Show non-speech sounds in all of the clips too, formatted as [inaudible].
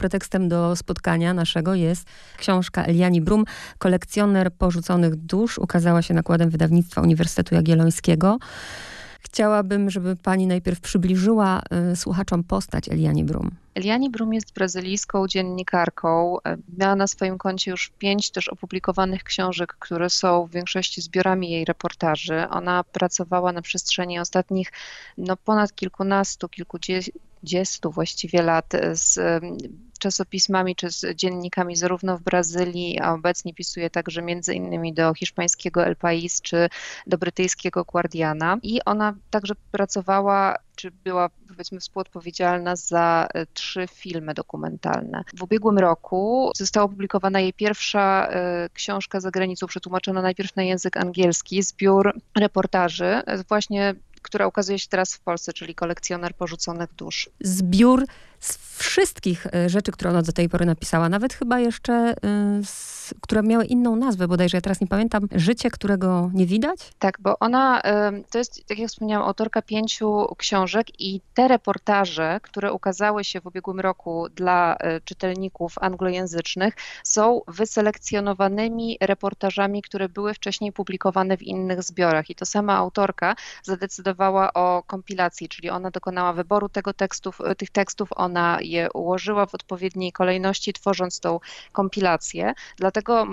Pretekstem do spotkania naszego jest książka Eliani Brum, Kolekcjoner porzuconych dusz. Ukazała się nakładem wydawnictwa Uniwersytetu Jagiellońskiego. Chciałabym, żeby pani najpierw przybliżyła y, słuchaczom postać Eliani Brum. Eliani Brum jest brazylijską dziennikarką. Miała na swoim koncie już pięć też opublikowanych książek, które są w większości zbiorami jej reportaży. Ona pracowała na przestrzeni ostatnich no, ponad kilkunastu, kilkudziestu właściwie lat z czasopismami czy z dziennikami zarówno w Brazylii, a obecnie pisuje także między innymi do hiszpańskiego El País czy do brytyjskiego Guardiana. I ona także pracowała czy była powiedzmy współodpowiedzialna za e, trzy filmy dokumentalne. W ubiegłym roku została opublikowana jej pierwsza e, książka za granicą, przetłumaczona najpierw na język angielski, zbiór reportaży, e, właśnie która ukazuje się teraz w Polsce, czyli kolekcjoner porzuconych dusz. Zbiór z wszystkich e, rzeczy, które ona do tej pory napisała, nawet chyba jeszcze, e, z, które miały inną nazwę, bodajże ja teraz nie pamiętam, Życie, którego nie widać? Tak, bo ona to jest, tak jak wspomniałam, autorka pięciu książek i te reportaże, które ukazały się w ubiegłym roku dla e, czytelników anglojęzycznych, są wyselekcjonowanymi reportażami, które były wcześniej publikowane w innych zbiorach. I to sama autorka zadecydowała o kompilacji, czyli ona dokonała wyboru tego tekstów, tych tekstów, ona je ułożyła w odpowiedniej kolejności, tworząc tą kompilację. Dlatego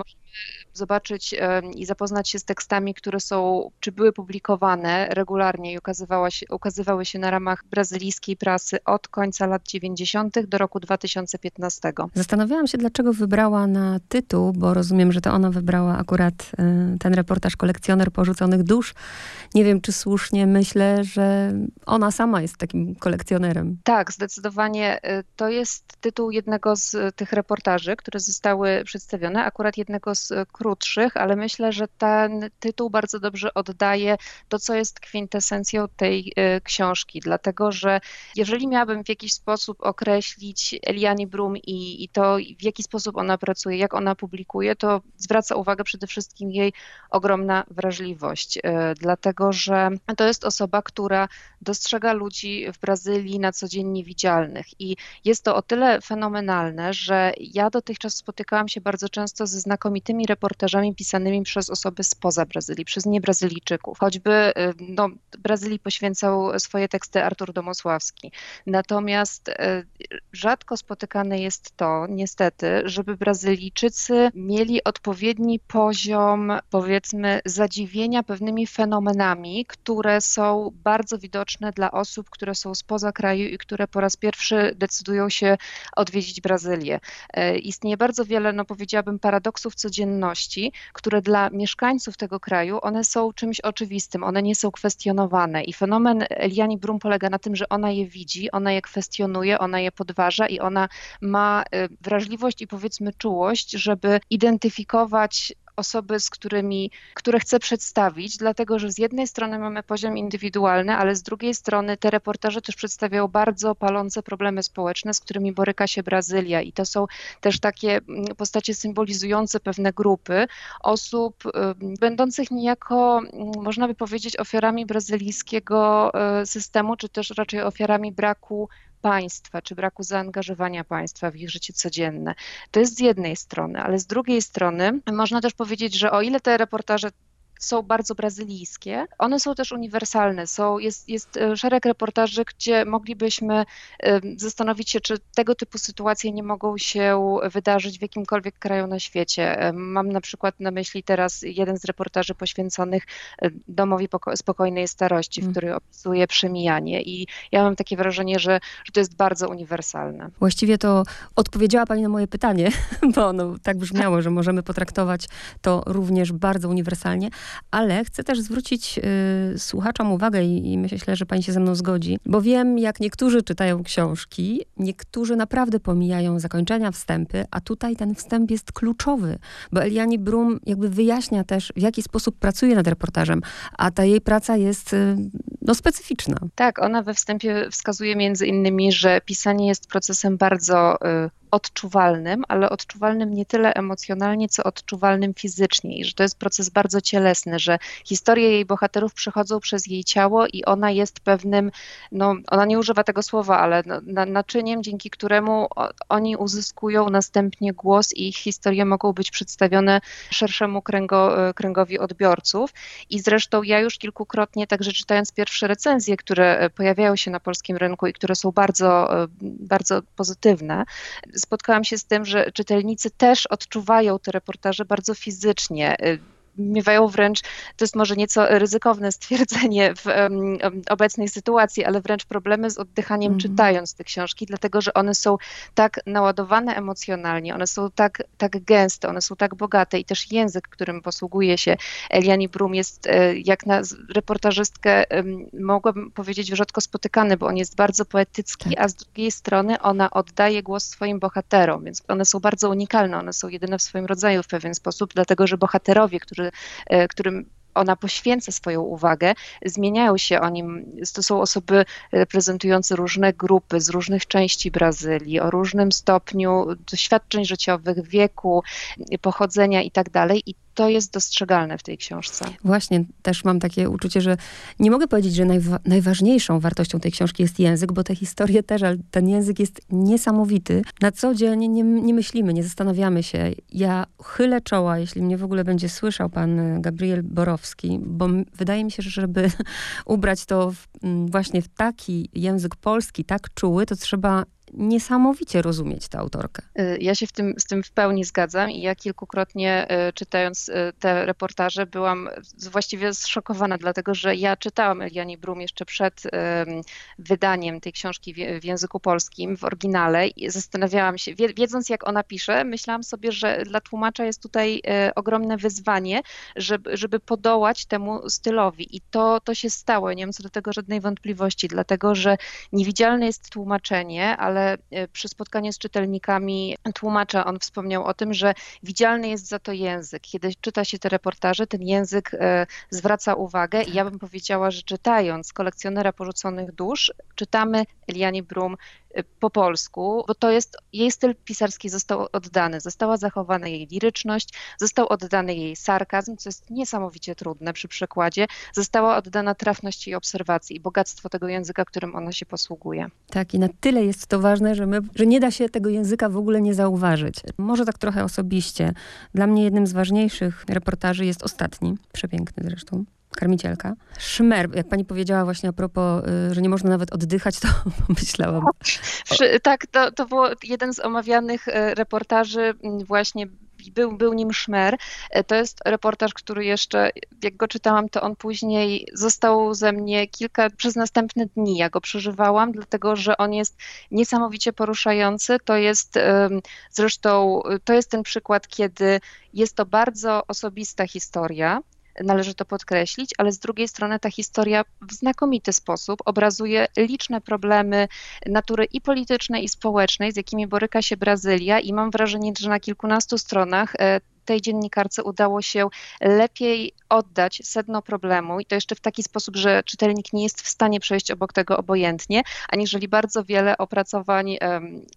zobaczyć i zapoznać się z tekstami, które są, czy były publikowane regularnie i się, ukazywały się na ramach brazylijskiej prasy od końca lat 90. do roku 2015. Zastanawiałam się, dlaczego wybrała na tytuł, bo rozumiem, że to ona wybrała akurat y, ten reportaż Kolekcjoner porzuconych dusz. Nie wiem, czy słusznie myślę, że ona sama jest takim kolekcjonerem. Tak, zdecydowanie. Y, to jest tytuł jednego z tych reportaży, które zostały przedstawione, akurat jednego z krótszych, ale myślę, że ten tytuł bardzo dobrze oddaje to, co jest kwintesencją tej y, książki, dlatego że jeżeli miałabym w jakiś sposób określić Eliani Brum i, i to, w jaki sposób ona pracuje, jak ona publikuje, to zwraca uwagę przede wszystkim jej ogromna wrażliwość, y, dlatego że to jest osoba, która dostrzega ludzi w Brazylii na co dzień niewidzialnych. I jest to o tyle fenomenalne, że ja dotychczas spotykałam się bardzo często ze znakomitymi reportażami pisanymi przez osoby spoza Brazylii, przez niebrazylijczyków. Choćby y, no, Brazylii poświęcał swoje teksty Artur Domosławski. Natomiast y, rzadko spotykane jest to, niestety, żeby Brazylijczycy mieli odpowiedni poziom, powiedzmy, zadziwienia pewnymi fenomenami, które są bardzo widoczne dla osób, które są spoza kraju i które po raz pierwszy decydują się odwiedzić Brazylię. Y, istnieje bardzo wiele, no powiedziałabym, paradoksów codzienności, które dla mieszkańców tego kraju, one są czymś oczywistym, one nie są kwestionowane. I fenomen Eliani Brum polega na tym, że ona je widzi, ona je kwestionuje, ona je podważa i ona ma y, wrażliwość i powiedzmy czułość, żeby identyfikować osoby, z którymi, które chcę przedstawić, dlatego że z jednej strony mamy poziom indywidualny, ale z drugiej strony te reportaże też przedstawiają bardzo palące problemy społeczne, z którymi boryka się Brazylia. I to są też takie mm, postacie symbolizujące pewne grupy osób będących niejako, mm, można by powiedzieć, ofiarami brazylijskiego y, systemu, czy też raczej ofiarami braku państwa, czy braku zaangażowania państwa w ich życie codzienne. To jest z jednej strony, ale z drugiej strony można też powiedzieć, że o ile te reportaże są bardzo brazylijskie. One są też uniwersalne. Są, jest, jest e, szereg reportaży, gdzie moglibyśmy e, zastanowić się, czy tego typu sytuacje nie mogą się wydarzyć w jakimkolwiek kraju na świecie. E, mam na przykład na myśli teraz jeden z reportaży poświęconych domowi spokojnej starości, w mm. który opisuje przemijanie. I ja mam takie wrażenie, że, że to jest bardzo uniwersalne. Właściwie to odpowiedziała Pani na moje pytanie, [laughs] bo ono tak brzmiało, że możemy potraktować to również bardzo uniwersalnie ale chcę też zwrócić y, słuchaczom uwagę i, i myślę, że pani się ze mną zgodzi, bo wiem, jak niektórzy czytają książki, niektórzy naprawdę pomijają zakończenia, wstępy, a tutaj ten wstęp jest kluczowy, bo Eliani Brum jakby wyjaśnia też, w jaki sposób pracuje nad reportażem, a ta jej praca jest y, no, specyficzna. Tak, ona we wstępie wskazuje między innymi, że pisanie jest procesem bardzo y, odczuwalnym, ale odczuwalnym nie tyle emocjonalnie, co odczuwalnym fizycznie i że to jest proces bardzo cielesny, że historie jej bohaterów przechodzą przez jej ciało i ona jest pewnym, no ona nie używa tego słowa, ale no, naczyniem, dzięki któremu oni uzyskują następnie głos i ich historie mogą być przedstawione szerszemu kręgo, e, kręgowi odbiorców. I zresztą ja już kilkukrotnie, także czytając pierwsze recenzje, które e, pojawiają się na polskim rynku i które są bardzo, e, bardzo pozytywne, spotkałam się z tym, że czytelnicy też odczuwają te reportaże bardzo fizycznie miewają wręcz, to jest może nieco ryzykowne stwierdzenie w um, obecnej sytuacji, ale wręcz problemy z oddychaniem mm. czytając te książki, dlatego że one są tak naładowane emocjonalnie, one są tak, tak gęste, one są tak bogate i też język, którym posługuje się Eliani Brum jest e, jak na reportażystkę mogłabym powiedzieć rzadko spotykany, bo on jest bardzo poetycki, tak. a z drugiej strony ona oddaje głos swoim bohaterom, więc one są bardzo unikalne, one są jedyne w swoim rodzaju w pewien sposób, dlatego że bohaterowie, którzy E, którym ona poświęca swoją uwagę, zmieniają się oni. To są osoby reprezentujące różne grupy z różnych części Brazylii, o różnym stopniu doświadczeń życiowych, wieku, pochodzenia itd. I tak to jest dostrzegalne w tej książce. Właśnie, też mam takie uczucie, że nie mogę powiedzieć, że najwa najważniejszą wartością tej książki jest język, bo te historie też, ale ten język jest niesamowity. Na co dzień nie, nie myślimy, nie zastanawiamy się. Ja chylę czoła, jeśli mnie w ogóle będzie słyszał pan Gabriel Borowski, bo wydaje mi się, że żeby [laughs] ubrać to w, właśnie w taki język polski, tak czuły, to trzeba niesamowicie rozumieć tę autorkę. Y, ja się w tym, z tym w pełni zgadzam i ja kilkukrotnie y, czytając y, te reportaże byłam właściwie zszokowana, dlatego że ja czytałam Eliani Brum jeszcze przed wydaniem tej książki w języku polskim, w oryginale i zastanawiałam się, wiedząc jak ona pisze, myślałam sobie, że dla tłumacza jest tutaj ogromne wyzwanie, żeby, żeby podołać temu stylowi i to, to się stało. Nie mam co do tego żadnej wątpliwości, dlatego że niewidzialne jest tłumaczenie, ale e, przy spotkaniu z czytelnikami tłumacza on wspomniał o tym, że widzialny jest za to język. Kiedy czyta się te reportaże, ten język e, zwraca uwagę i ja bym powiedziała, że czytając kolekcjonera porzuconych dusz, czytamy Eliani Brum po polsku, bo to jest, jej styl pisarski został oddany, została zachowana jej liryczność, został oddany jej sarkazm, co jest niesamowicie trudne przy przekładzie, została oddana trafność jej obserwacji i bogactwo tego języka, którym ona się posługuje. Tak, i na tyle jest to ważne, że, my, że nie da się tego języka w ogóle nie zauważyć. Może tak trochę osobiście. Dla mnie jednym z ważniejszych reportaży jest ostatni, przepiękny zresztą, karmicielka. Szmer, jak pani powiedziała właśnie a propos, y, że nie można nawet oddychać, to [laughs] myślałam. Tak, to, to było jeden z omawianych y, reportaży mm, właśnie był, był nim szmer. E, to jest reportaż, który jeszcze, jak go czytałam, to on później został ze mnie kilka, przez następne dni. Ja go przeżywałam, dlatego że on jest niesamowicie poruszający. To jest zresztą, to jest ten przykład, kiedy jest to bardzo osobista historia, należy to podkreślić, ale z drugiej strony ta historia w znakomity sposób obrazuje liczne problemy natury i politycznej, i społecznej, z jakimi boryka się Brazylia, i mam wrażenie, że na kilkunastu stronach e, tej dziennikarce udało się lepiej oddać sedno problemu i to jeszcze w taki sposób, że czytelnik nie jest w stanie przejść obok tego obojętnie, aniżeli bardzo wiele opracowań,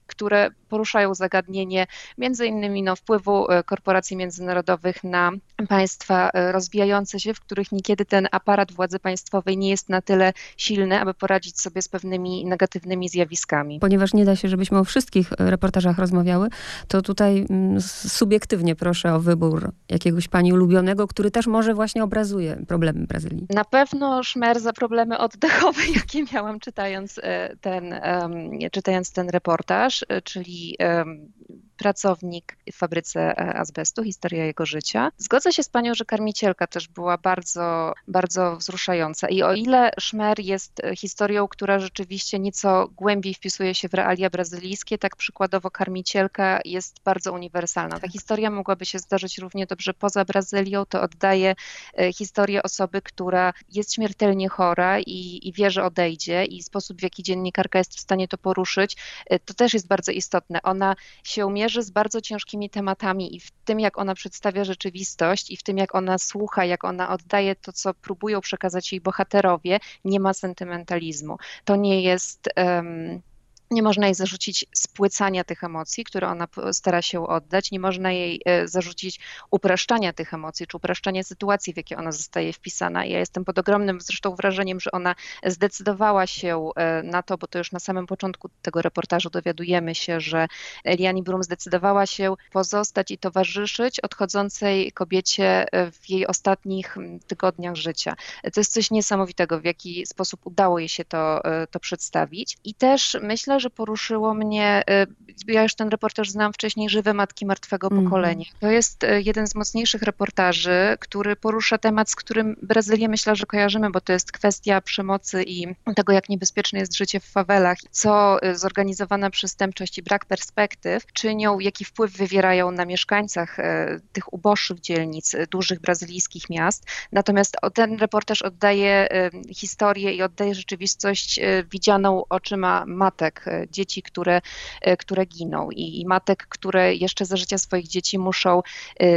które poruszają zagadnienie między innymi no, wpływu e, korporacji międzynarodowych na państwa e, rozwijające się, w których niekiedy ten aparat władzy państwowej nie jest na tyle silny, aby poradzić sobie z pewnymi negatywnymi zjawiskami. Ponieważ nie da się, żebyśmy o wszystkich reportażach rozmawiały, to tutaj mm, subiektywnie proszę o wybór jakiegoś pani ulubionego, który też może właśnie obrazuje problemy Brazylii. Na pewno szmer za problemy oddechowe, [laughs] jakie miałam czytając e, ten, czytając ten reportaż, czyli pracownik w fabryce e, azbestu, historia jego życia. Zgodzę się z panią, że karmicielka też była bardzo, bardzo wzruszająca. I o ile Szmer jest e, historią, która rzeczywiście nieco głębiej wpisuje się w realia brazylijskie, tak przykładowo karmicielka jest bardzo uniwersalna. Ta tak. historia mogłaby się zdarzyć równie dobrze poza Brazylią. To oddaje e, historię osoby, która jest śmiertelnie chora i, i wie, że odejdzie i sposób, w jaki dziennikarka jest w stanie to poruszyć, to też jest bardzo istotne. Ona się umie mierzy z bardzo ciężkimi tematami i w tym, jak ona przedstawia rzeczywistość, i w tym, jak ona słucha, jak ona oddaje to, co próbują przekazać jej bohaterowie, nie ma sentymentalizmu. To nie jest. Um, Nie można jej zarzucić spłycania tych emocji, które ona stara się oddać. Nie można jej e, zarzucić upraszczania tych emocji, czy upraszczania sytuacji, w jakie ona zostaje wpisana. Ja jestem pod ogromnym zresztą wrażeniem, że ona zdecydowała się e, na to, bo to już na samym początku tego reportażu dowiadujemy się, że Eliani Brum zdecydowała się pozostać i towarzyszyć odchodzącej kobiecie e, w jej ostatnich tygodniach życia. To jest coś niesamowitego, w jaki sposób udało jej się to, to przedstawić. I też myślę, że poruszyło mnie, y, ja już ten reportaż znam wcześniej, Żywe Matki Martwego mhm. Pokolenia. To jest y, jeden z mocniejszych reportaży, który porusza temat, z którym Brazylię myślę, że kojarzymy, bo to jest kwestia przemocy i tego, jak niebezpieczne jest życie w fawelach, co y, zorganizowana przestępczość i brak perspektyw czynią, jaki wpływ wywierają na mieszkańcach tych uboższych dzielnic, dużych brazylijskich miast. Natomiast ten reportaż oddaje historię i oddaje rzeczywistość widzianą oczyma matek dzieci, które, e, które giną i, i matek, które jeszcze za życia swoich dzieci muszą e,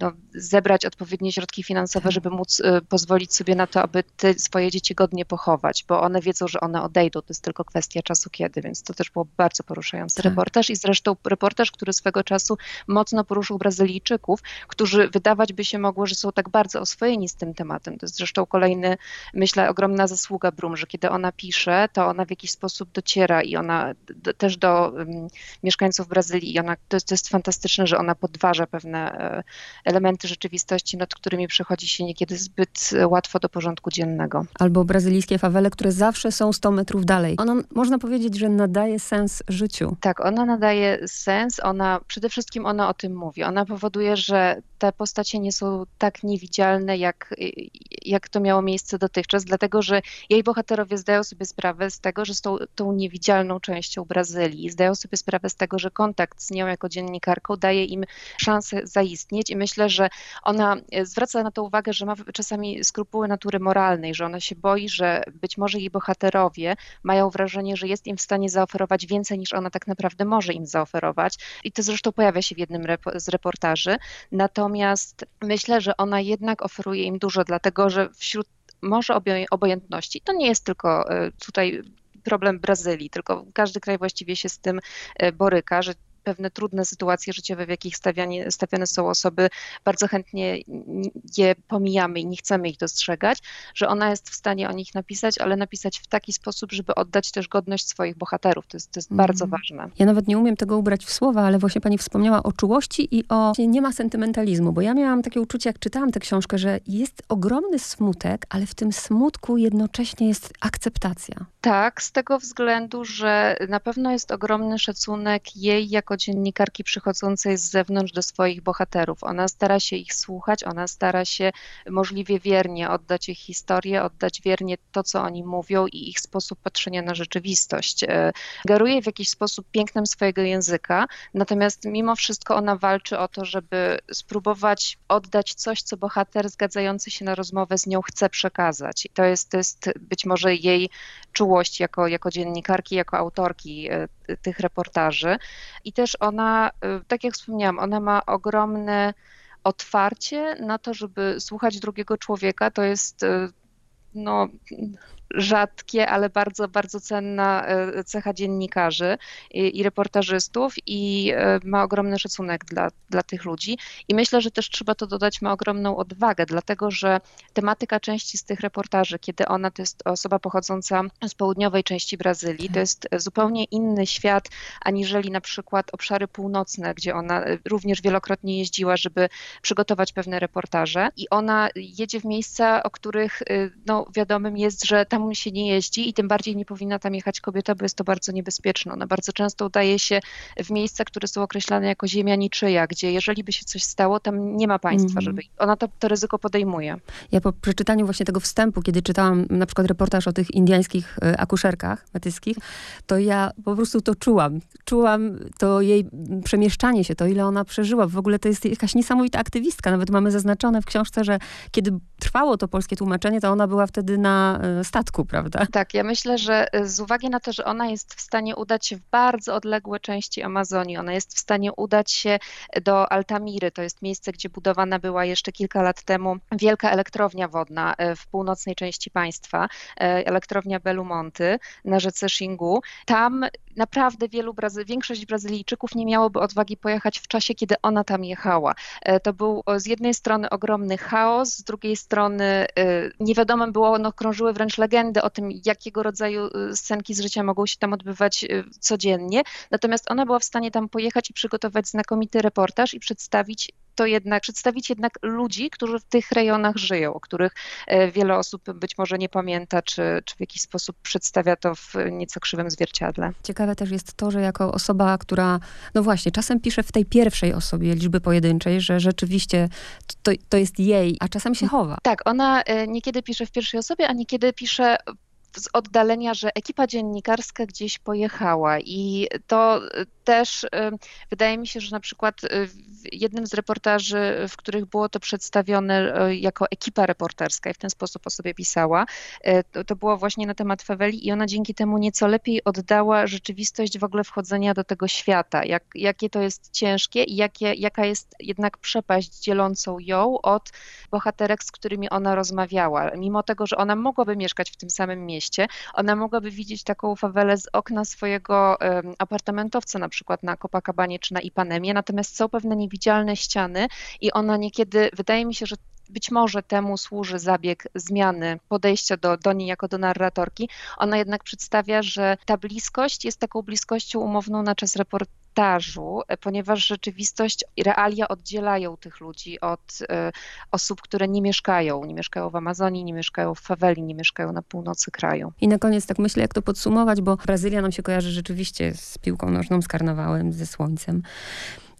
no, zebrać odpowiednie środki finansowe, tak. żeby móc e, pozwolić sobie na to, aby te swoje dzieci godnie pochować, bo one wiedzą, że one odejdą, to jest tylko kwestia czasu kiedy, więc to też było bardzo poruszający tak. reportaż i zresztą reportaż, który swego czasu mocno poruszył Brazylijczyków, którzy wydawać by się mogło, że są tak bardzo oswojeni z tym tematem. To jest zresztą kolejny, myślę, ogromna zasługa Brum, że kiedy ona pisze, to ona w jakiś sposób dociera i ona do, też do um, mieszkańców Brazylii i ona, to, to, jest fantastyczne, że ona podważa pewne e, elementy rzeczywistości, nad którymi przychodzi się niekiedy zbyt łatwo do porządku dziennego. Albo brazylijskie fawele, które zawsze są 100 metrów dalej. Ona, można powiedzieć, że nadaje sens życiu. Tak, ona nadaje sens, ona, przede wszystkim ona o tym mówi. Ona powoduje, że te postacie nie są tak niewidzialne, jak, jak to miało miejsce dotychczas, dlatego że jej bohaterowie zdają sobie sprawę z tego, że są tą niewidzialną częścią Brazylii. Zdają sobie sprawę z tego, że kontakt z nią jako dziennikarką daje im szansę zaistnieć i myślę, że ona e, zwraca na to uwagę, że ma czasami skrupuły natury moralnej, że ona się boi, że być może jej bohaterowie mają wrażenie, że jest im w stanie zaoferować więcej niż ona tak naprawdę może im zaoferować. I to zresztą pojawia się w jednym z reportaży. Natomiast myślę, że ona jednak oferuje im dużo, dlatego że wśród może obojętności. To nie jest tylko e, tutaj problem Brazylii, tylko każdy kraj właściwie się z tym e, boryka, że pewne trudne sytuacje życiowe, w jakich stawianie, stawiane są osoby, bardzo chętnie je pomijamy i nie chcemy ich dostrzegać, że ona jest w stanie o nich napisać, ale napisać w taki sposób, żeby oddać też godność swoich bohaterów. To jest, to jest mm. bardzo ważne. Ja nawet nie umiem tego ubrać w słowa, ale właśnie pani wspomniała o czułości i o nie ma sentymentalizmu, bo ja miałam takie uczucie, jak czytałam tę książkę, że jest ogromny smutek, ale w tym smutku jednocześnie jest akceptacja. Tak, z tego względu, że na pewno jest ogromny szacunek jej jako dziennikarki przychodzącej z zewnątrz do swoich bohaterów. Ona stara się ich słuchać, ona stara się możliwie wiernie oddać ich historię, oddać wiernie to, co oni mówią i ich sposób patrzenia na rzeczywistość. E, garuje w jakiś sposób pięknem swojego języka, natomiast mimo wszystko ona walczy o to, żeby spróbować oddać coś, co bohater zgadzający się na rozmowę z nią chce przekazać. I to jest, to jest być może jej czułość jako, jako dziennikarki, jako autorki e, tych reportaży. I też ona, y, tak jak wspomniałam, ona ma ogromne otwarcie na to, żeby słuchać drugiego człowieka. To jest y, no, rzadkie, ale bardzo, bardzo cenna e, cecha dziennikarzy i, i reportażystów i e, ma ogromny szacunek dla, dla tych ludzi. I myślę, że też trzeba to dodać, ma ogromną odwagę, dlatego że tematyka części z tych reportaży, kiedy ona to jest osoba pochodząca z południowej części Brazylii, to jest zupełnie inny świat, aniżeli na przykład obszary północne, gdzie ona e, również wielokrotnie jeździła, żeby przygotować pewne reportaże. I ona jedzie w miejsca, o których no, wiadomym jest, że tam tam się nie jeździ i tym bardziej nie powinna tam jechać kobieta, bo jest to bardzo niebezpieczne. Ona bardzo często udaje się w miejsca, które są określane jako ziemia niczyja, gdzie jeżeli by się coś stało, tam nie ma państwa, mm. żeby ona to, to ryzyko podejmuje. Ja po przeczytaniu właśnie tego wstępu, kiedy czytałam na przykład reportaż o tych indyjskich e, akuszerkach metyskich, to ja po prostu to czułam. Czułam to jej przemieszczanie się, to ile ona przeżyła. W ogóle to jest jakaś niesamowita aktywistka. Nawet mamy zaznaczone w książce, że kiedy trwało to polskie tłumaczenie, to ona była wtedy na e, statku przypadku, prawda? Tak, ja myślę, że y, z uwagi na to, że ona jest w stanie udać się w bardzo odległe części Amazonii, ona jest w stanie udać się do Altamiry, to jest miejsce, gdzie budowana była jeszcze kilka lat temu wielka elektrownia wodna y, w północnej części państwa, elektrownia Belumonty na rzece Xingu. Tam naprawdę wielu, Brazy większość Brazylijczyków nie miałoby odwagi pojechać w czasie, kiedy ona tam jechała. To był z jednej strony ogromny chaos, z drugiej strony nie wiadomo było, no krążyły wręcz legendy o tym, jakiego rodzaju scenki z życia mogą się tam odbywać codziennie. Natomiast ona była w stanie tam pojechać i przygotować znakomity reportaż i przedstawić to jednak, przedstawić jednak ludzi, którzy w tych rejonach żyją, o których e, wiele osób być może nie pamięta, czy, czy w jakiś sposób przedstawia to w nieco krzywym zwierciadle. Ciekawe też jest to, że jako osoba, która, no właśnie, czasem pisze w tej pierwszej osobie liczby pojedynczej, że rzeczywiście to, to jest jej, a czasem się chowa. Tak, ona e, niekiedy pisze w pierwszej osobie, a niekiedy pisze z oddalenia, że ekipa dziennikarska gdzieś pojechała i to też wydaje mi się, że na przykład y, w jednym z reportaży, w których było to przedstawione y, jako ekipa reporterska i w ten sposób o sobie pisała, y, to, to było właśnie na temat faweli i ona dzięki temu nieco lepiej oddała rzeczywistość w ogóle wchodzenia do tego świata, jak, jakie to jest ciężkie i jakie, jaka jest jednak przepaść dzielącą ją od bohaterek, z którymi ona rozmawiała. Mimo tego, że ona mogłaby mieszkać w tym samym mieście, ona mogłaby widzieć taką fawelę z okna swojego apartamentowca na przykład na Copacabanie czy na Ipanemie, natomiast są pewne niewidzialne ściany i ona niekiedy, wydaje mi się, że być może temu służy zabieg zmiany podejścia do, do niej jako do narratorki. Ona jednak przedstawia, że ta bliskość jest taką bliskością umowną na czas reportażu, ponieważ rzeczywistość i realia oddzielają tych ludzi od y, osób, które nie mieszkają. Nie mieszkają w Amazonii, nie mieszkają w faweli, nie mieszkają na północy kraju. I na koniec tak myślę, jak to podsumować, bo Brazylia nam się kojarzy rzeczywiście z piłką nożną, z karnawałem, ze słońcem.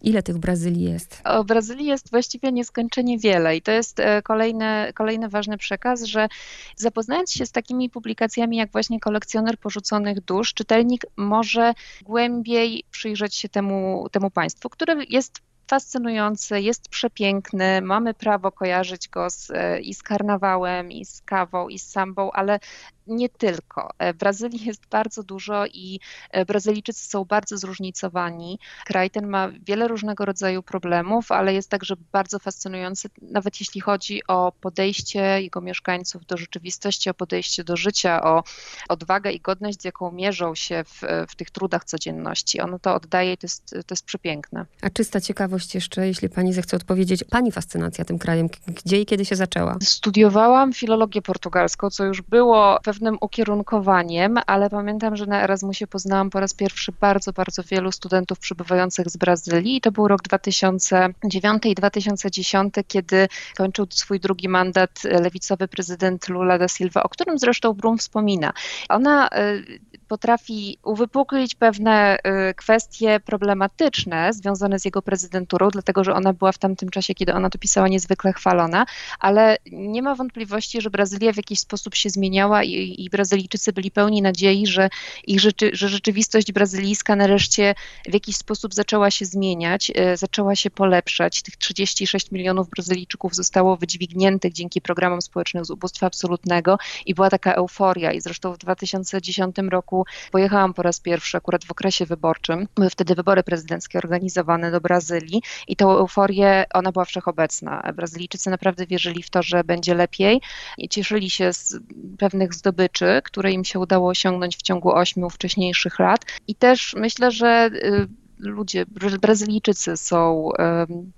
Ile tych Brazylii jest? O Brazylii jest właściwie nieskończenie wiele i to jest e, kolejny, kolejny ważny przekaz, że zapoznając się z takimi publikacjami jak właśnie kolekcjoner porzuconych dusz, czytelnik może głębiej przyjrzeć się temu, temu państwu, które jest fascynujący, jest przepiękny, mamy prawo kojarzyć go z, e, i z karnawałem, i z kawą, i z sambą, ale nie tylko. E, w Brazylii jest bardzo dużo i e, Brazylijczycy są bardzo zróżnicowani. Kraj ten ma wiele różnego rodzaju problemów, ale jest także bardzo fascynujący, nawet jeśli chodzi o podejście jego mieszkańców do rzeczywistości, o podejście do życia, o odwagę i godność, z jaką mierzą się w, w tych trudach codzienności. Ono to oddaje i to jest, to jest przepiękne. A czysta ciekawość jeszcze, jeśli pani zechce odpowiedzieć, pani fascynacja tym krajem, gdzie i kiedy się zaczęła? Studiowałam filologię portugalską, co już było pewne pewnym ukierunkowaniem, ale pamiętam, że na Erasmusie poznałam po raz pierwszy bardzo, bardzo wielu studentów przybywających z Brazylii i to był rok 2009 i 2010, kiedy kończył swój drugi mandat lewicowy prezydent Lula da Silva, o którym zresztą Brum wspomina. Ona y, potrafi uwypuklić pewne y, kwestie problematyczne związane z jego prezydenturą, dlatego że ona była w tamtym czasie, kiedy ona to pisała, niezwykle chwalona, ale nie ma wątpliwości, że Brazylia w jakiś sposób się zmieniała i, i Brazylijczycy byli pełni nadziei, że, ich rzeczy, że rzeczywistość brazylijska nareszcie w jakiś sposób zaczęła się zmieniać, y, zaczęła się polepszać. Tych 36 milionów Brazylijczyków zostało wydźwigniętych dzięki programom społecznych z ubóstwa absolutnego i była taka euforia i zresztą w 2010 roku pojechałam po raz pierwszy akurat w okresie wyborczym. Były wtedy wybory prezydenckie organizowane do Brazylii i tą euforię, ona była wszechobecna. Brazylijczycy naprawdę wierzyli w to, że będzie lepiej i cieszyli się z pewnych zdobyczy, które im się udało osiągnąć w ciągu ośmiu wcześniejszych lat. I też myślę, że y, ludzie, Brazylijczycy są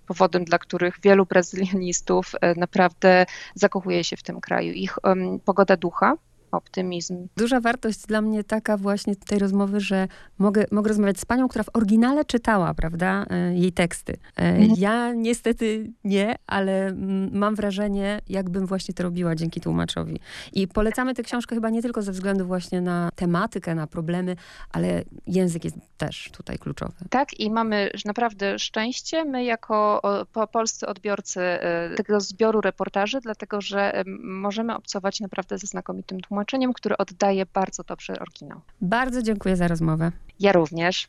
powodem, dla których wielu brazylianistów e, naprawdę zakochuje się w tym kraju. Ich pogoda ducha optymizm. Duża wartość dla mnie taka właśnie tej rozmowy, że mogę, mogę rozmawiać z panią, która w oryginale czytała, prawda, e, jej teksty. E, mhm. Ja niestety nie, ale mam wrażenie, jakbym właśnie to robiła dzięki tłumaczowi. I polecamy tę książkę chyba nie tylko ze względu właśnie na tematykę, na problemy, ale język jest też tutaj kluczowy. Tak i mamy naprawdę szczęście, my jako po, polscy odbiorcy e, tego zbioru reportaży, dlatego że możemy obcować naprawdę ze znakomitym tłumaczeniem tłumaczeniem, które oddaje bardzo dobrze oryginał. Bardzo dziękuję za rozmowę. Ja również.